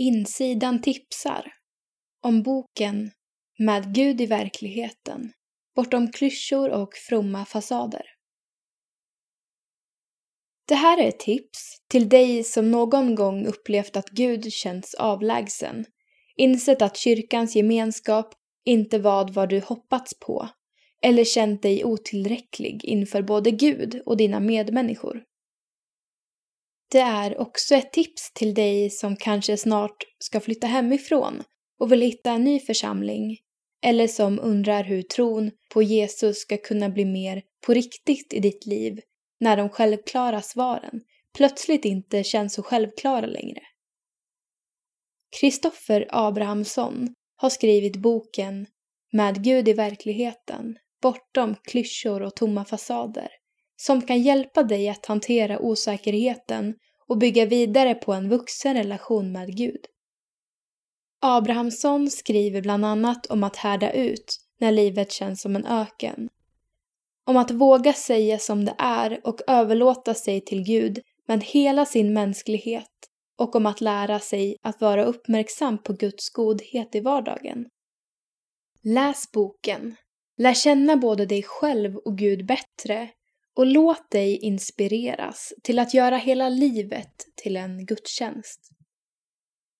Insidan tipsar om boken Med Gud i verkligheten, bortom klyschor och fromma fasader. Det här är ett tips till dig som någon gång upplevt att Gud känns avlägsen, insett att kyrkans gemenskap inte var vad du hoppats på eller känt dig otillräcklig inför både Gud och dina medmänniskor. Det är också ett tips till dig som kanske snart ska flytta hemifrån och vill hitta en ny församling eller som undrar hur tron på Jesus ska kunna bli mer på riktigt i ditt liv när de självklara svaren plötsligt inte känns så självklara längre. Kristoffer Abrahamsson har skrivit boken Med Gud i verkligheten, bortom klyschor och tomma fasader som kan hjälpa dig att hantera osäkerheten och bygga vidare på en vuxen relation med Gud. Abrahamsson skriver bland annat om att härda ut när livet känns som en öken. Om att våga säga som det är och överlåta sig till Gud med hela sin mänsklighet och om att lära sig att vara uppmärksam på Guds godhet i vardagen. Läs boken. Lär känna både dig själv och Gud bättre och låt dig inspireras till att göra hela livet till en gudstjänst.